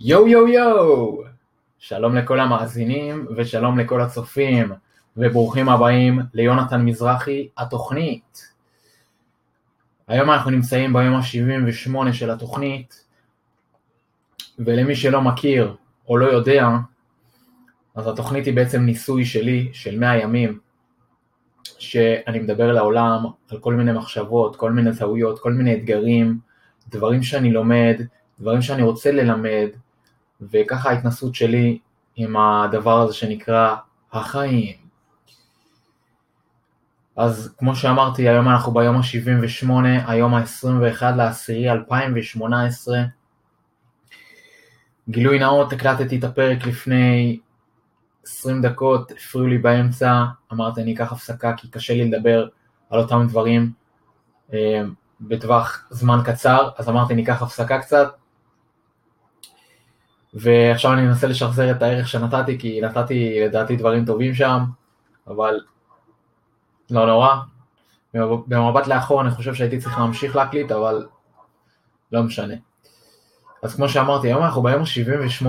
יואו יואו יואו! שלום לכל המאזינים ושלום לכל הצופים וברוכים הבאים ליונתן מזרחי התוכנית. היום אנחנו נמצאים ביום ה-78 של התוכנית ולמי שלא מכיר או לא יודע אז התוכנית היא בעצם ניסוי שלי של 100 ימים שאני מדבר לעולם על כל מיני מחשבות, כל מיני טעויות, כל מיני אתגרים, דברים שאני לומד, דברים שאני רוצה ללמד, וככה ההתנסות שלי עם הדבר הזה שנקרא החיים. אז כמו שאמרתי, היום אנחנו ביום ה-78, היום ה-21 לעשירי 2018. גילוי נאות, הקלטתי את הפרק לפני 20 דקות, הפריעו לי באמצע, אמרתי אני אקח הפסקה כי קשה לי לדבר על אותם דברים אה, בטווח זמן קצר, אז אמרתי אני אקח הפסקה קצת, ועכשיו אני מנסה לשחזר את הערך שנתתי, כי נתתי לדעתי דברים טובים שם, אבל לא נורא. במבט לאחור אני חושב שהייתי צריך להמשיך להקליט, אבל לא משנה. אז כמו שאמרתי, היום אנחנו ביום ה-78,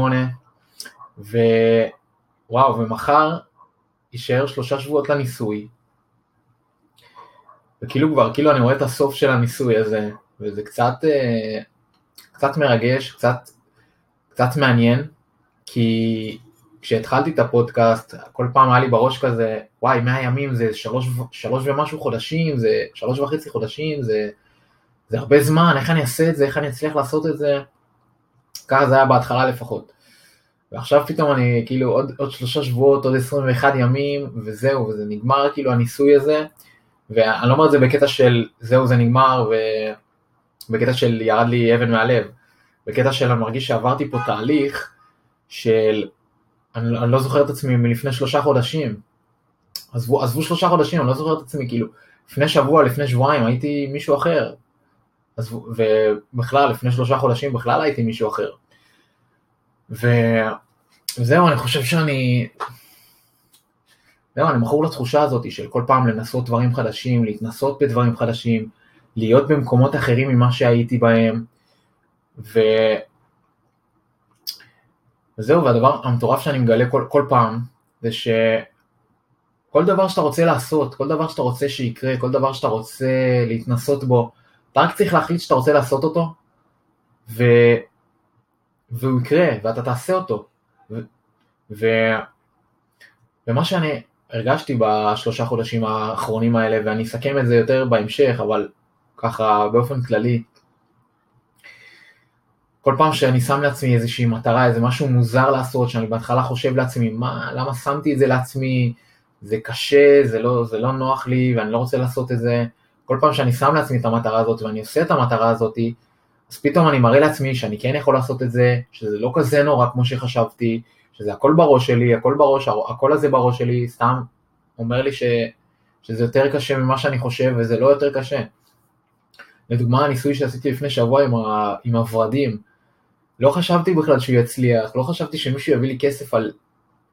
ווואו, ומחר יישאר שלושה שבועות לניסוי, וכאילו כבר, כאילו אני רואה את הסוף של הניסוי הזה, וזה קצת, אה, קצת מרגש, קצת קצת מעניין, כי כשהתחלתי את הפודקאסט, כל פעם היה לי בראש כזה, וואי, 100 ימים זה שלוש, שלוש ומשהו חודשים, זה שלוש וחצי חודשים, זה, זה הרבה זמן, איך אני אעשה את זה, איך אני אצליח לעשות את זה, ככה זה היה בהתחלה לפחות. ועכשיו פתאום אני כאילו עוד, עוד שלושה שבועות, עוד 21 ימים, וזהו, וזה נגמר כאילו הניסוי הזה, ואני לא אומר את זה בקטע של זהו זה נגמר, ובקטע של ירד לי אבן מהלב, בקטע של אני מרגיש שעברתי פה תהליך של, אני, אני לא זוכר את עצמי מלפני שלושה חודשים, עזבו, עזבו שלושה חודשים, אני לא זוכר את עצמי, כאילו, לפני שבוע, לפני שבועיים הייתי מישהו אחר, עזבו, ובכלל, לפני שלושה חודשים בכלל הייתי מישהו אחר. ו... וזהו, אני חושב שאני... זהו, אני מכור לתחושה הזאת של כל פעם לנסות דברים חדשים, להתנסות בדברים חדשים, להיות במקומות אחרים ממה שהייתי בהם, ו... וזהו, והדבר המטורף שאני מגלה כל, כל פעם, זה שכל דבר שאתה רוצה לעשות, כל דבר שאתה רוצה שיקרה, כל דבר שאתה רוצה להתנסות בו, אתה רק צריך להחליט שאתה רוצה לעשות אותו, ו... והוא יקרה, ואתה תעשה אותו. ו... ו... ומה שאני הרגשתי בשלושה חודשים האחרונים האלה, ואני אסכם את זה יותר בהמשך, אבל ככה באופן כללי, כל פעם שאני שם לעצמי איזושהי מטרה, איזה משהו מוזר לעשות, שאני בהתחלה חושב לעצמי, מה, למה שמתי את זה לעצמי, זה קשה, זה לא, זה לא נוח לי ואני לא רוצה לעשות את זה. כל פעם שאני שם לעצמי את המטרה הזאת ואני עושה את המטרה הזאת, אז פתאום אני מראה לעצמי שאני כן יכול לעשות את זה, שזה לא כזה נורא כמו שחשבתי, שזה הכל בראש שלי, הכל בראש, הכל הזה בראש שלי, סתם אומר לי ש, שזה יותר קשה ממה שאני חושב וזה לא יותר קשה. לדוגמה הניסוי שעשיתי לפני שבוע עם, ה, עם הוורדים, לא חשבתי בכלל שהוא יצליח, לא חשבתי שמישהו יביא לי כסף על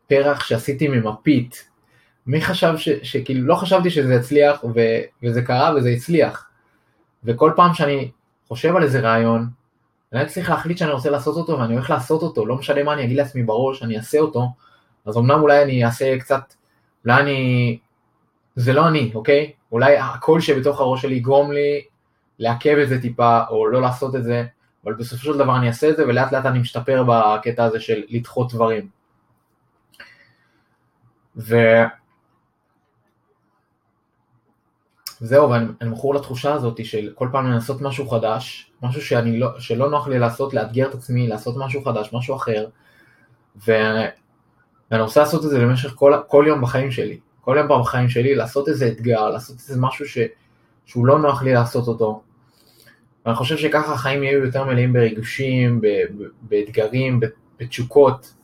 פרח שעשיתי ממפית. מי חשב ש... שכאילו, לא חשבתי שזה יצליח, ו... וזה קרה וזה הצליח. וכל פעם שאני חושב על איזה רעיון, אני צריך להחליט שאני רוצה לעשות אותו ואני הולך לעשות אותו, לא משנה מה אני אגיד לעצמי בראש, אני אעשה אותו, אז אמנם אולי אני אעשה קצת, אולי אני, זה לא אני, אוקיי? אולי הקול שבתוך הראש שלי יגרום לי לעכב את זה טיפה, או לא לעשות את זה, אבל בסופו של דבר אני אעשה את זה ולאט לאט אני משתפר בקטע הזה של לדחות דברים. ו... זהו, ואני מכור לתחושה הזאת של כל פעם לנסות משהו חדש, משהו שאני לא, שלא נוח לי לעשות, לאתגר את עצמי, לעשות משהו חדש, משהו אחר, ו... ואני רוצה לעשות את זה במשך כל, כל יום בחיים שלי, כל יום בחיים שלי, לעשות איזה אתגר, לעשות איזה משהו ש... שהוא לא נוח לי לעשות אותו, ואני חושב שככה החיים יהיו יותר מלאים בריגושים, באתגרים, בתשוקות.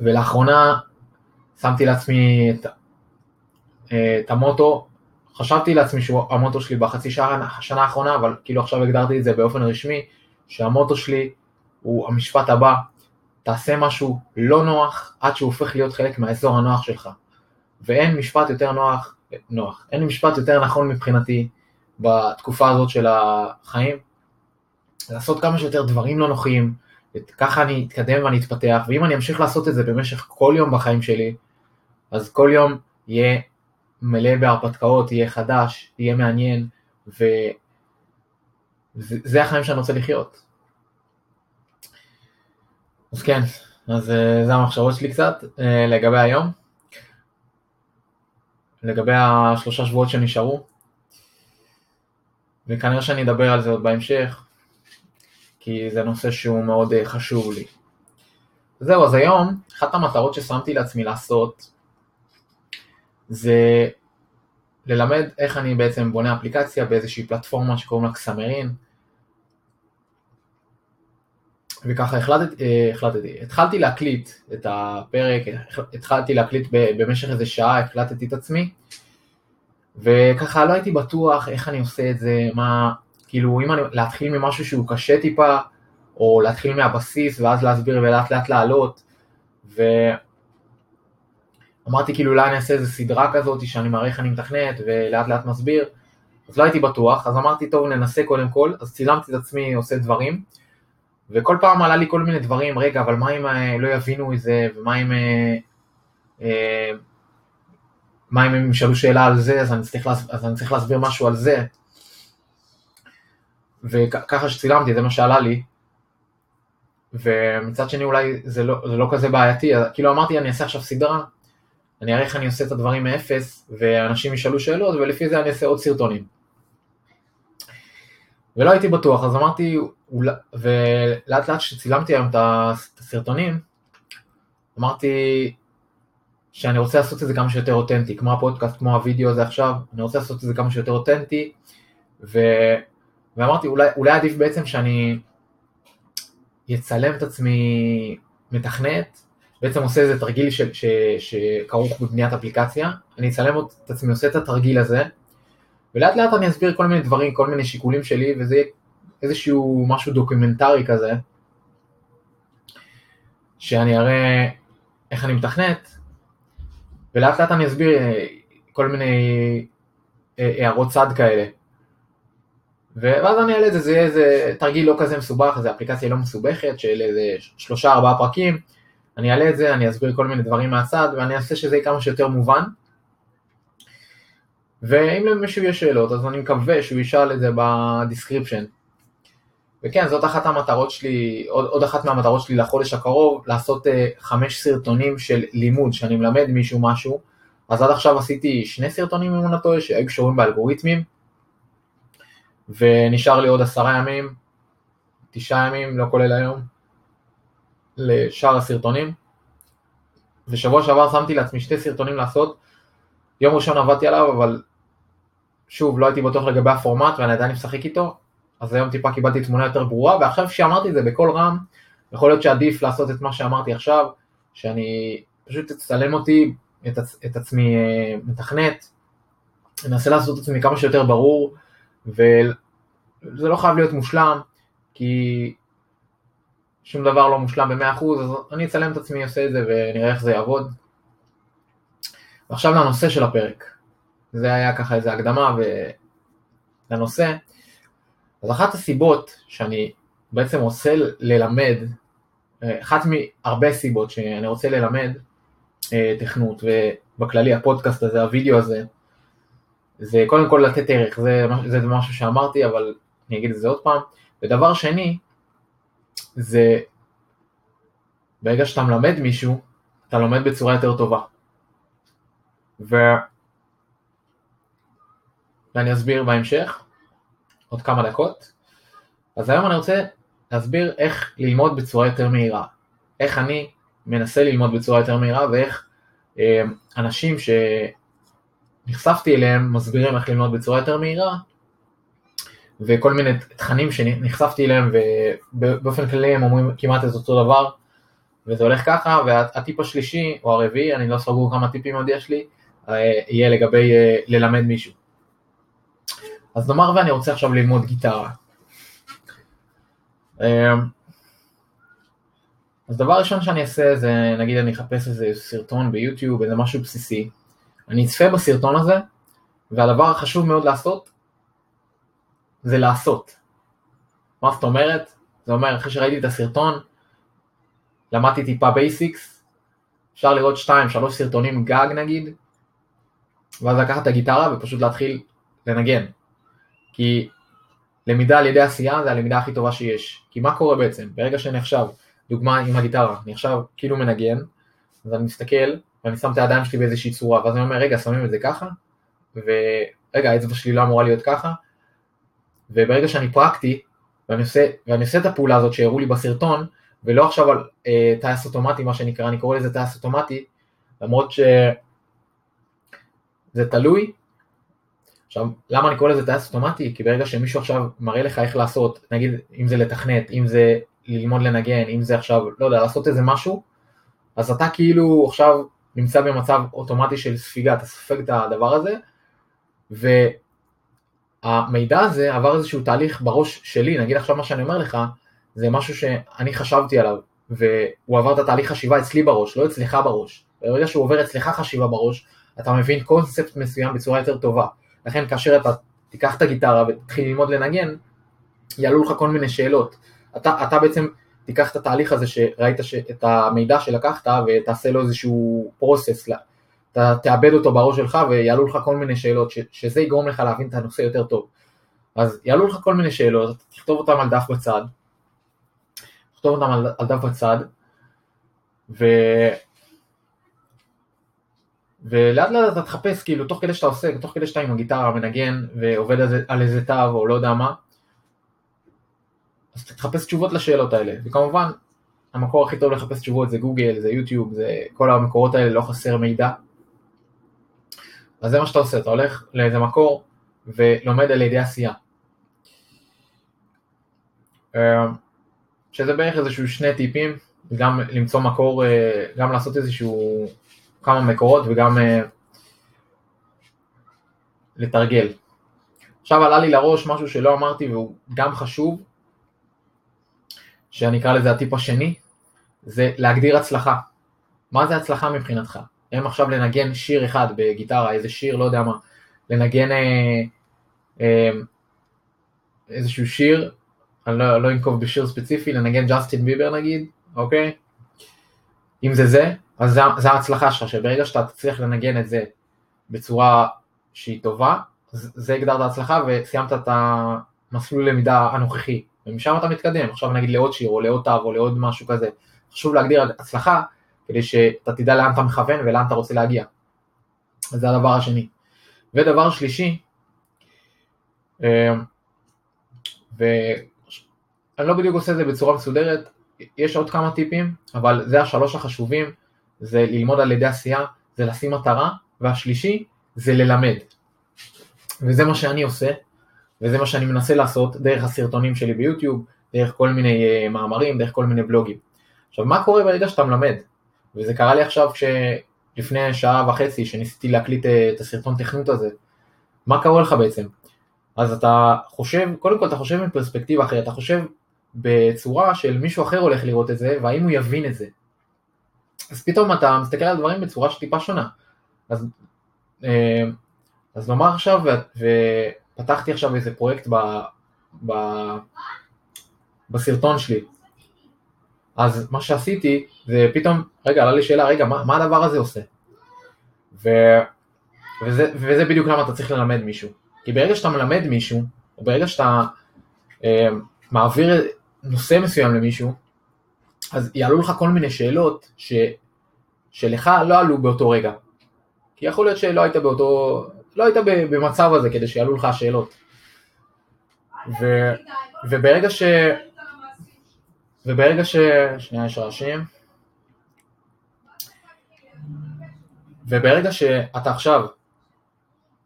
ולאחרונה שמתי לעצמי את, את המוטו, חשבתי לעצמי שהוא המוטו שלי בחצי שעה, השנה האחרונה, אבל כאילו עכשיו הגדרתי את זה באופן רשמי, שהמוטו שלי הוא המשפט הבא, תעשה משהו לא נוח עד שהוא הופך להיות חלק מהאזור הנוח שלך. ואין משפט יותר נוח, נוח, אין משפט יותר נכון מבחינתי בתקופה הזאת של החיים, לעשות כמה שיותר דברים לא נוחים, ככה אני אתקדם ואני אתפתח, ואם אני אמשיך לעשות את זה במשך כל יום בחיים שלי, אז כל יום יהיה מלא בהרפתקאות, יהיה חדש, יהיה מעניין, וזה החיים שאני רוצה לחיות. אז כן, אז אה, זה המחשבות שלי קצת אה, לגבי היום. לגבי השלושה שבועות שנשארו. וכנראה שאני אדבר על זה עוד בהמשך, כי זה נושא שהוא מאוד אה, חשוב לי. זהו, אז היום, אחת המטרות ששמתי לעצמי לעשות, זה ללמד איך אני בעצם בונה אפליקציה באיזושהי פלטפורמה שקוראים לה קסמרין. וככה החלטתי, אה, החלטתי, התחלתי להקליט את הפרק, התחלתי להקליט במשך איזה שעה, הקלטתי את עצמי, וככה לא הייתי בטוח איך אני עושה את זה, מה, כאילו אם אני, להתחיל ממשהו שהוא קשה טיפה, או להתחיל מהבסיס ואז להסביר ולאט לאט לעלות, ואמרתי כאילו אולי אני אעשה איזה סדרה כזאת שאני מראה איך אני מתכנת ולאט לאט מסביר, אז לא הייתי בטוח, אז אמרתי טוב ננסה קודם כל, אז צילמתי את עצמי עושה דברים, וכל פעם עלה לי כל מיני דברים, רגע, אבל מה אם אה, לא יבינו את זה, ומה אם... אה, אה, מה אם הם ישאלו שאלה על זה, אז אני צריך, להס... אז אני צריך להסביר משהו על זה. וככה שצילמתי, זה מה שעלה לי. ומצד שני אולי זה לא, זה לא כזה בעייתי, כאילו אמרתי אני אעשה עכשיו סדרה, אני אראה איך אני עושה את הדברים מאפס, ואנשים ישאלו שאלות, ולפי זה אני אעשה עוד סרטונים. ולא הייתי בטוח, אז אמרתי, ולאט לאט כשצילמתי היום את הסרטונים, אמרתי שאני רוצה לעשות את זה כמה שיותר אותנטי, כמו הפודקאסט, כמו הוידאו הזה עכשיו, אני רוצה לעשות את זה כמה שיותר אותנטי, ו... ואמרתי אולי, אולי עדיף בעצם שאני אצלם את עצמי מתכנת, בעצם עושה איזה תרגיל ש... ש... שכרוך בבניית אפליקציה, אני אצלם את עצמי עושה את התרגיל הזה, ולאט לאט אני אסביר כל מיני דברים, כל מיני שיקולים שלי, וזה יהיה איזשהו משהו דוקומנטרי כזה, שאני אראה איך אני מתכנת, ולאט לאט אני אסביר אה, כל מיני אה, הערות צד כאלה. ואז אני אעלה את זה, זה יהיה איזה תרגיל לא כזה מסובך, זו אפליקציה לא מסובכת של איזה שלושה ארבעה פרקים, אני אעלה את זה, אני אסביר כל מיני דברים מהצד, ואני אעשה שזה יהיה כמה שיותר מובן. ואם למישהו יש שאלות, אז אני מקווה שהוא ישאל את זה ב description. וכן, זאת אחת המטרות שלי, עוד, עוד אחת מהמטרות שלי לחודש הקרוב, לעשות אה, חמש סרטונים של לימוד, שאני מלמד מישהו משהו. אז עד עכשיו עשיתי שני סרטונים אם אני לא טועה, שהיו קשורים באלגוריתמים, ונשאר לי עוד עשרה ימים, תשעה ימים, לא כולל היום, לשאר הסרטונים. ושבוע שעבר שמתי לעצמי שתי סרטונים לעשות, יום ראשון עבדתי עליו, אבל שוב, לא הייתי בטוח לגבי הפורמט ואני עדיין משחק איתו, אז היום טיפה קיבלתי תמונה יותר ברורה, ועכשיו שאמרתי את זה בקול רם, יכול להיות שעדיף לעשות את מה שאמרתי עכשיו, שאני פשוט אצלם אותי, את, את עצמי אה, מתכנת, אנסה לעשות את עצמי כמה שיותר ברור, וזה לא חייב להיות מושלם, כי שום דבר לא מושלם ב-100%, אז אני אצלם את עצמי עושה את זה ונראה איך זה יעבוד. ועכשיו לנושא של הפרק. זה היה ככה איזה הקדמה לנושא. אז אחת הסיבות שאני בעצם רוצה ללמד, אחת מהרבה סיבות שאני רוצה ללמד אה, תכנות, ובכללי הפודקאסט הזה, הוידאו הזה, זה קודם כל לתת ערך, זה, זה משהו שאמרתי, אבל אני אגיד את זה עוד פעם. ודבר שני, זה ברגע שאתה מלמד מישהו, אתה לומד בצורה יותר טובה. ו... ואני אסביר בהמשך, עוד כמה דקות. אז היום אני רוצה להסביר איך ללמוד בצורה יותר מהירה. איך אני מנסה ללמוד בצורה יותר מהירה ואיך אה, אנשים שנחשפתי אליהם מסבירים איך ללמוד בצורה יותר מהירה וכל מיני תכנים שנחשפתי אליהם ובאופן כללי הם אומרים כמעט את אותו דבר וזה הולך ככה והטיפ השלישי או הרביעי, אני לא סגור כמה טיפים עוד יש לי, אה, יהיה לגבי אה, ללמד מישהו. אז נאמר ואני רוצה עכשיו ללמוד גיטרה. אמ, אז דבר ראשון שאני אעשה זה, נגיד אני אחפש איזה סרטון ביוטיוב, איזה משהו בסיסי, אני אצפה בסרטון הזה, והדבר החשוב מאוד לעשות, זה לעשות. מה זאת אומרת? זה אומר, אחרי שראיתי את הסרטון, למדתי טיפה basics, אפשר לראות שתיים, שלוש סרטונים גג נגיד, ואז לקחת את הגיטרה ופשוט להתחיל לנגן. כי למידה על ידי עשייה זה הלמידה הכי טובה שיש. כי מה קורה בעצם? ברגע שאני עכשיו, דוגמה עם הגיטרה, אני עכשיו כאילו מנגן, אז אני מסתכל, ואני שם את הידיים שלי באיזושהי צורה, ואז אני אומר, רגע, שמים את זה ככה, ורגע, האצבע שלי לא אמורה להיות ככה, וברגע שאני פרקטי, ואני עושה, ואני עושה את הפעולה הזאת שהראו לי בסרטון, ולא עכשיו על אה, טייס אוטומטי, מה שנקרא, אני קורא לזה טייס אוטומטי, למרות שזה תלוי. עכשיו, למה אני קורא לזה טייס אוטומטי? כי ברגע שמישהו עכשיו מראה לך איך לעשות, נגיד אם זה לתכנת, אם זה ללמוד לנגן, אם זה עכשיו, לא יודע, לעשות איזה משהו, אז אתה כאילו עכשיו נמצא במצב אוטומטי של ספיגה, אתה סופג את הדבר הזה, והמידע הזה עבר איזשהו תהליך בראש שלי, נגיד עכשיו מה שאני אומר לך, זה משהו שאני חשבתי עליו, והוא עבר את התהליך חשיבה אצלי בראש, לא אצלך בראש. ברגע שהוא עובר אצלך חשיבה בראש, אתה מבין קונספט מסוים בצורה יותר טובה. לכן כאשר אתה תיקח את הגיטרה ותתחיל ללמוד לנגן, יעלו לך כל מיני שאלות. אתה, אתה בעצם תיקח את התהליך הזה שראית ש, את המידע שלקחת ותעשה לו איזשהו פרוסס, אתה תאבד אותו בראש שלך ויעלו לך כל מיני שאלות, ש, שזה יגרום לך להבין את הנושא יותר טוב. אז יעלו לך כל מיני שאלות, תכתוב אותם על דף בצד, תכתוב אותם על, על דף בצד, ו... ולאט לאט אתה תחפש, כאילו, תוך כדי שאתה עושה, תוך כדי שאתה עם הגיטרה מנגן ועובד על, על איזה תו או לא יודע מה, אז תחפש תשובות לשאלות האלה, וכמובן, המקור הכי טוב לחפש תשובות זה גוגל, זה יוטיוב, זה כל המקורות האלה, לא חסר מידע. אז זה מה שאתה עושה, אתה הולך לאיזה מקור ולומד על ידי עשייה. אה, שזה בערך איזשהו שני טיפים, גם למצוא מקור, אה, גם לעשות איזשהו כמה מקורות וגם אה, לתרגל. עכשיו עלה לי לראש משהו שלא אמרתי והוא גם חשוב, שאני אקרא לזה הטיפ השני, זה להגדיר הצלחה. מה זה הצלחה מבחינתך? הם עכשיו לנגן שיר אחד בגיטרה, איזה שיר, לא יודע מה, לנגן אה, אה, איזשהו שיר, אני לא, לא אנקוב בשיר ספציפי, לנגן ג'סטין ביבר נגיד, אוקיי? אם זה זה, אז זה, זה ההצלחה שלך, שברגע שאתה תצליח לנגן את זה בצורה שהיא טובה, זה הגדרת הצלחה וסיימת את המסלול למידה הנוכחי, ומשם אתה מתקדם, עכשיו נגיד לעוד שיר או לעוד תו או לעוד משהו כזה, חשוב להגדיר הצלחה כדי שאתה תדע לאן אתה מכוון ולאן אתה רוצה להגיע. זה הדבר השני. ודבר שלישי, אה, ואני לא בדיוק עושה את זה בצורה מסודרת, יש עוד כמה טיפים, אבל זה השלוש החשובים, זה ללמוד על ידי עשייה, זה לשים מטרה, והשלישי זה ללמד. וזה מה שאני עושה, וזה מה שאני מנסה לעשות דרך הסרטונים שלי ביוטיוב, דרך כל מיני uh, מאמרים, דרך כל מיני בלוגים. עכשיו, מה קורה ברגע שאתה מלמד? וזה קרה לי עכשיו לפני שעה וחצי שניסיתי להקליט uh, את הסרטון תכנות הזה. מה קורה לך בעצם? אז אתה חושב, קודם כל אתה חושב מפרספקטיבה אחרת, אתה חושב בצורה של מישהו אחר הולך לראות את זה, והאם הוא יבין את זה. אז פתאום אתה מסתכל על דברים בצורה שטיפה שונה. אז, אה, אז נאמר עכשיו, ופתחתי עכשיו איזה פרויקט ב, ב, בסרטון שלי. אז מה שעשיתי, זה פתאום, רגע, עלה לי שאלה, רגע, מה, מה הדבר הזה עושה? ו, וזה, וזה בדיוק למה אתה צריך ללמד מישהו. כי ברגע שאתה מלמד מישהו, או ברגע שאתה אה, מעביר נושא מסוים למישהו, אז יעלו לך כל מיני שאלות ש, שלך לא עלו באותו רגע. כי יכול להיות שלא היית באותו, לא היית במצב הזה כדי שיעלו לך השאלות. ו, וברגע ש... וברגע ש... שנייה יש רעשים. וברגע שאתה עכשיו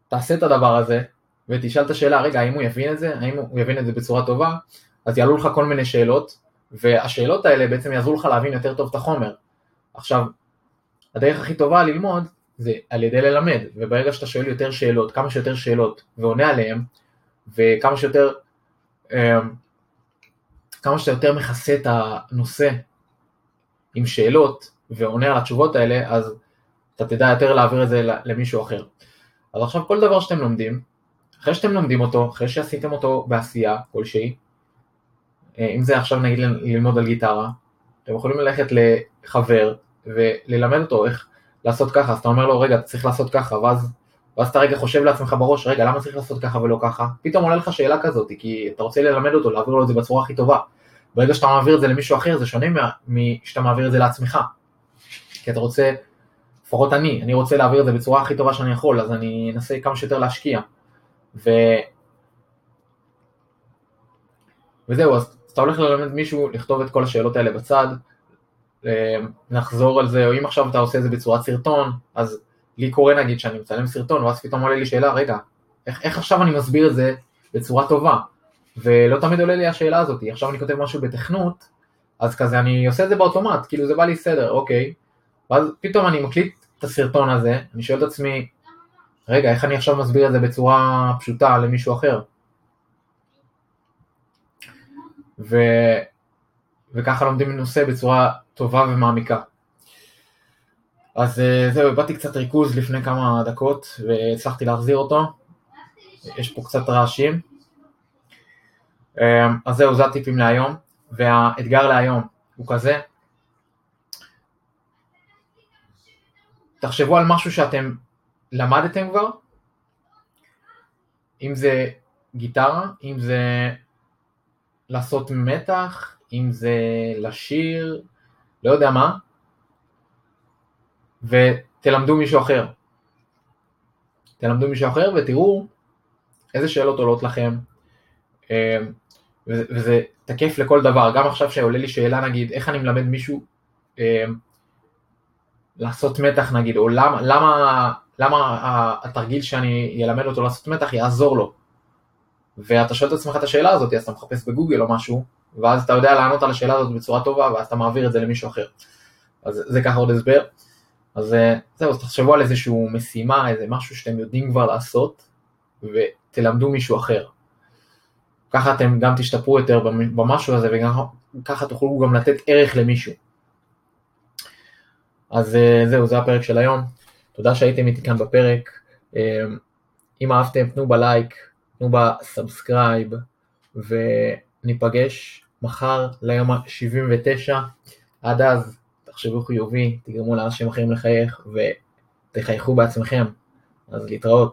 תעשה את הדבר הזה ותשאל את השאלה, רגע, האם הוא יבין את זה? האם הוא יבין את זה בצורה טובה? אז יעלו לך כל מיני שאלות, והשאלות האלה בעצם יעזרו לך להבין יותר טוב את החומר. עכשיו, הדרך הכי טובה ללמוד זה על ידי ללמד, וברגע שאתה שואל יותר שאלות, כמה שיותר שאלות, ועונה עליהן, וכמה שיותר, אמ, כמה שאתה יותר מכסה את הנושא עם שאלות, ועונה על התשובות האלה, אז אתה תדע יותר להעביר את זה למישהו אחר. אז עכשיו כל דבר שאתם לומדים, אחרי שאתם לומדים אותו, אחרי שעשיתם אותו בעשייה כלשהי, אם זה עכשיו נגיד ללמוד על גיטרה, אתם יכולים ללכת לחבר וללמד אותו איך לעשות ככה, אז אתה אומר לו, רגע, צריך לעשות ככה, ואז, ואז אתה רגע חושב לעצמך בראש, רגע, למה צריך לעשות ככה ולא ככה? פתאום עולה לך שאלה כזאת, כי אתה רוצה ללמד אותו, להעביר לו את זה בצורה הכי טובה. ברגע שאתה מעביר את זה למישהו אחר, זה שונה משאתה מעביר את זה לעצמך. כי אתה רוצה, לפחות אני, אני רוצה להעביר את זה בצורה הכי טובה שאני יכול, אז אני אנסה כמה שיותר להשקיע. ו... וזהו, אז אתה הולך ללמד מישהו לכתוב את כל השאלות האלה בצד, אה, נחזור על זה, או אם עכשיו אתה עושה את זה בצורת סרטון, אז לי קורה נגיד שאני מצלם סרטון, ואז פתאום עולה לי שאלה, רגע, איך, איך עכשיו אני מסביר את זה בצורה טובה? ולא תמיד עולה לי השאלה הזאת, עכשיו אני כותב משהו בתכנות, אז כזה אני עושה את זה באוטומט, כאילו זה בא לי סדר, אוקיי, ואז פתאום אני מקליט את הסרטון הזה, אני שואל את עצמי, רגע, איך אני עכשיו מסביר את זה בצורה פשוטה למישהו אחר? ו... וככה לומדים נושא בצורה טובה ומעמיקה. אז אה, זהו, איבדתי קצת ריכוז לפני כמה דקות והצלחתי להחזיר אותו. יש פה קצת רעשים. אה, אז זהו, זה הטיפים להיום, והאתגר להיום הוא כזה. תחשבו על משהו שאתם למדתם כבר, אם זה גיטרה, אם זה לעשות מתח, אם זה לשיר, לא יודע מה, ותלמדו מישהו אחר. תלמדו מישהו אחר ותראו איזה שאלות עולות לכם, אה, וזה תקף לכל דבר, גם עכשיו שעולה לי שאלה נגיד, איך אני מלמד מישהו אה, לעשות מתח נגיד, או למה, למה, למה התרגיל שאני אלמד אותו לעשות מתח יעזור לו. ואתה שואל את עצמך את השאלה הזאת, אז אתה מחפש בגוגל או משהו, ואז אתה יודע לענות על השאלה הזאת בצורה טובה, ואז אתה מעביר את זה למישהו אחר. אז זה ככה עוד הסבר. אז אה, זהו, אז תחשבו על איזושהי משימה, איזה משהו שאתם יודעים כבר לעשות, ותלמדו מישהו אחר. ככה אתם גם תשתפרו יותר במשהו הזה, וככה תוכלו גם לתת ערך למישהו. אז אה, זהו, זה הפרק של היום. תודה שהייתם איתי כאן בפרק. אה, אם אהבתם, תנו בלייק, תנו ב subscribe, וניפגש מחר ליום ה-79. עד אז, תחשבו חיובי, תגרמו לאנשים אחרים לחייך, ותחייכו בעצמכם. אז להתראות.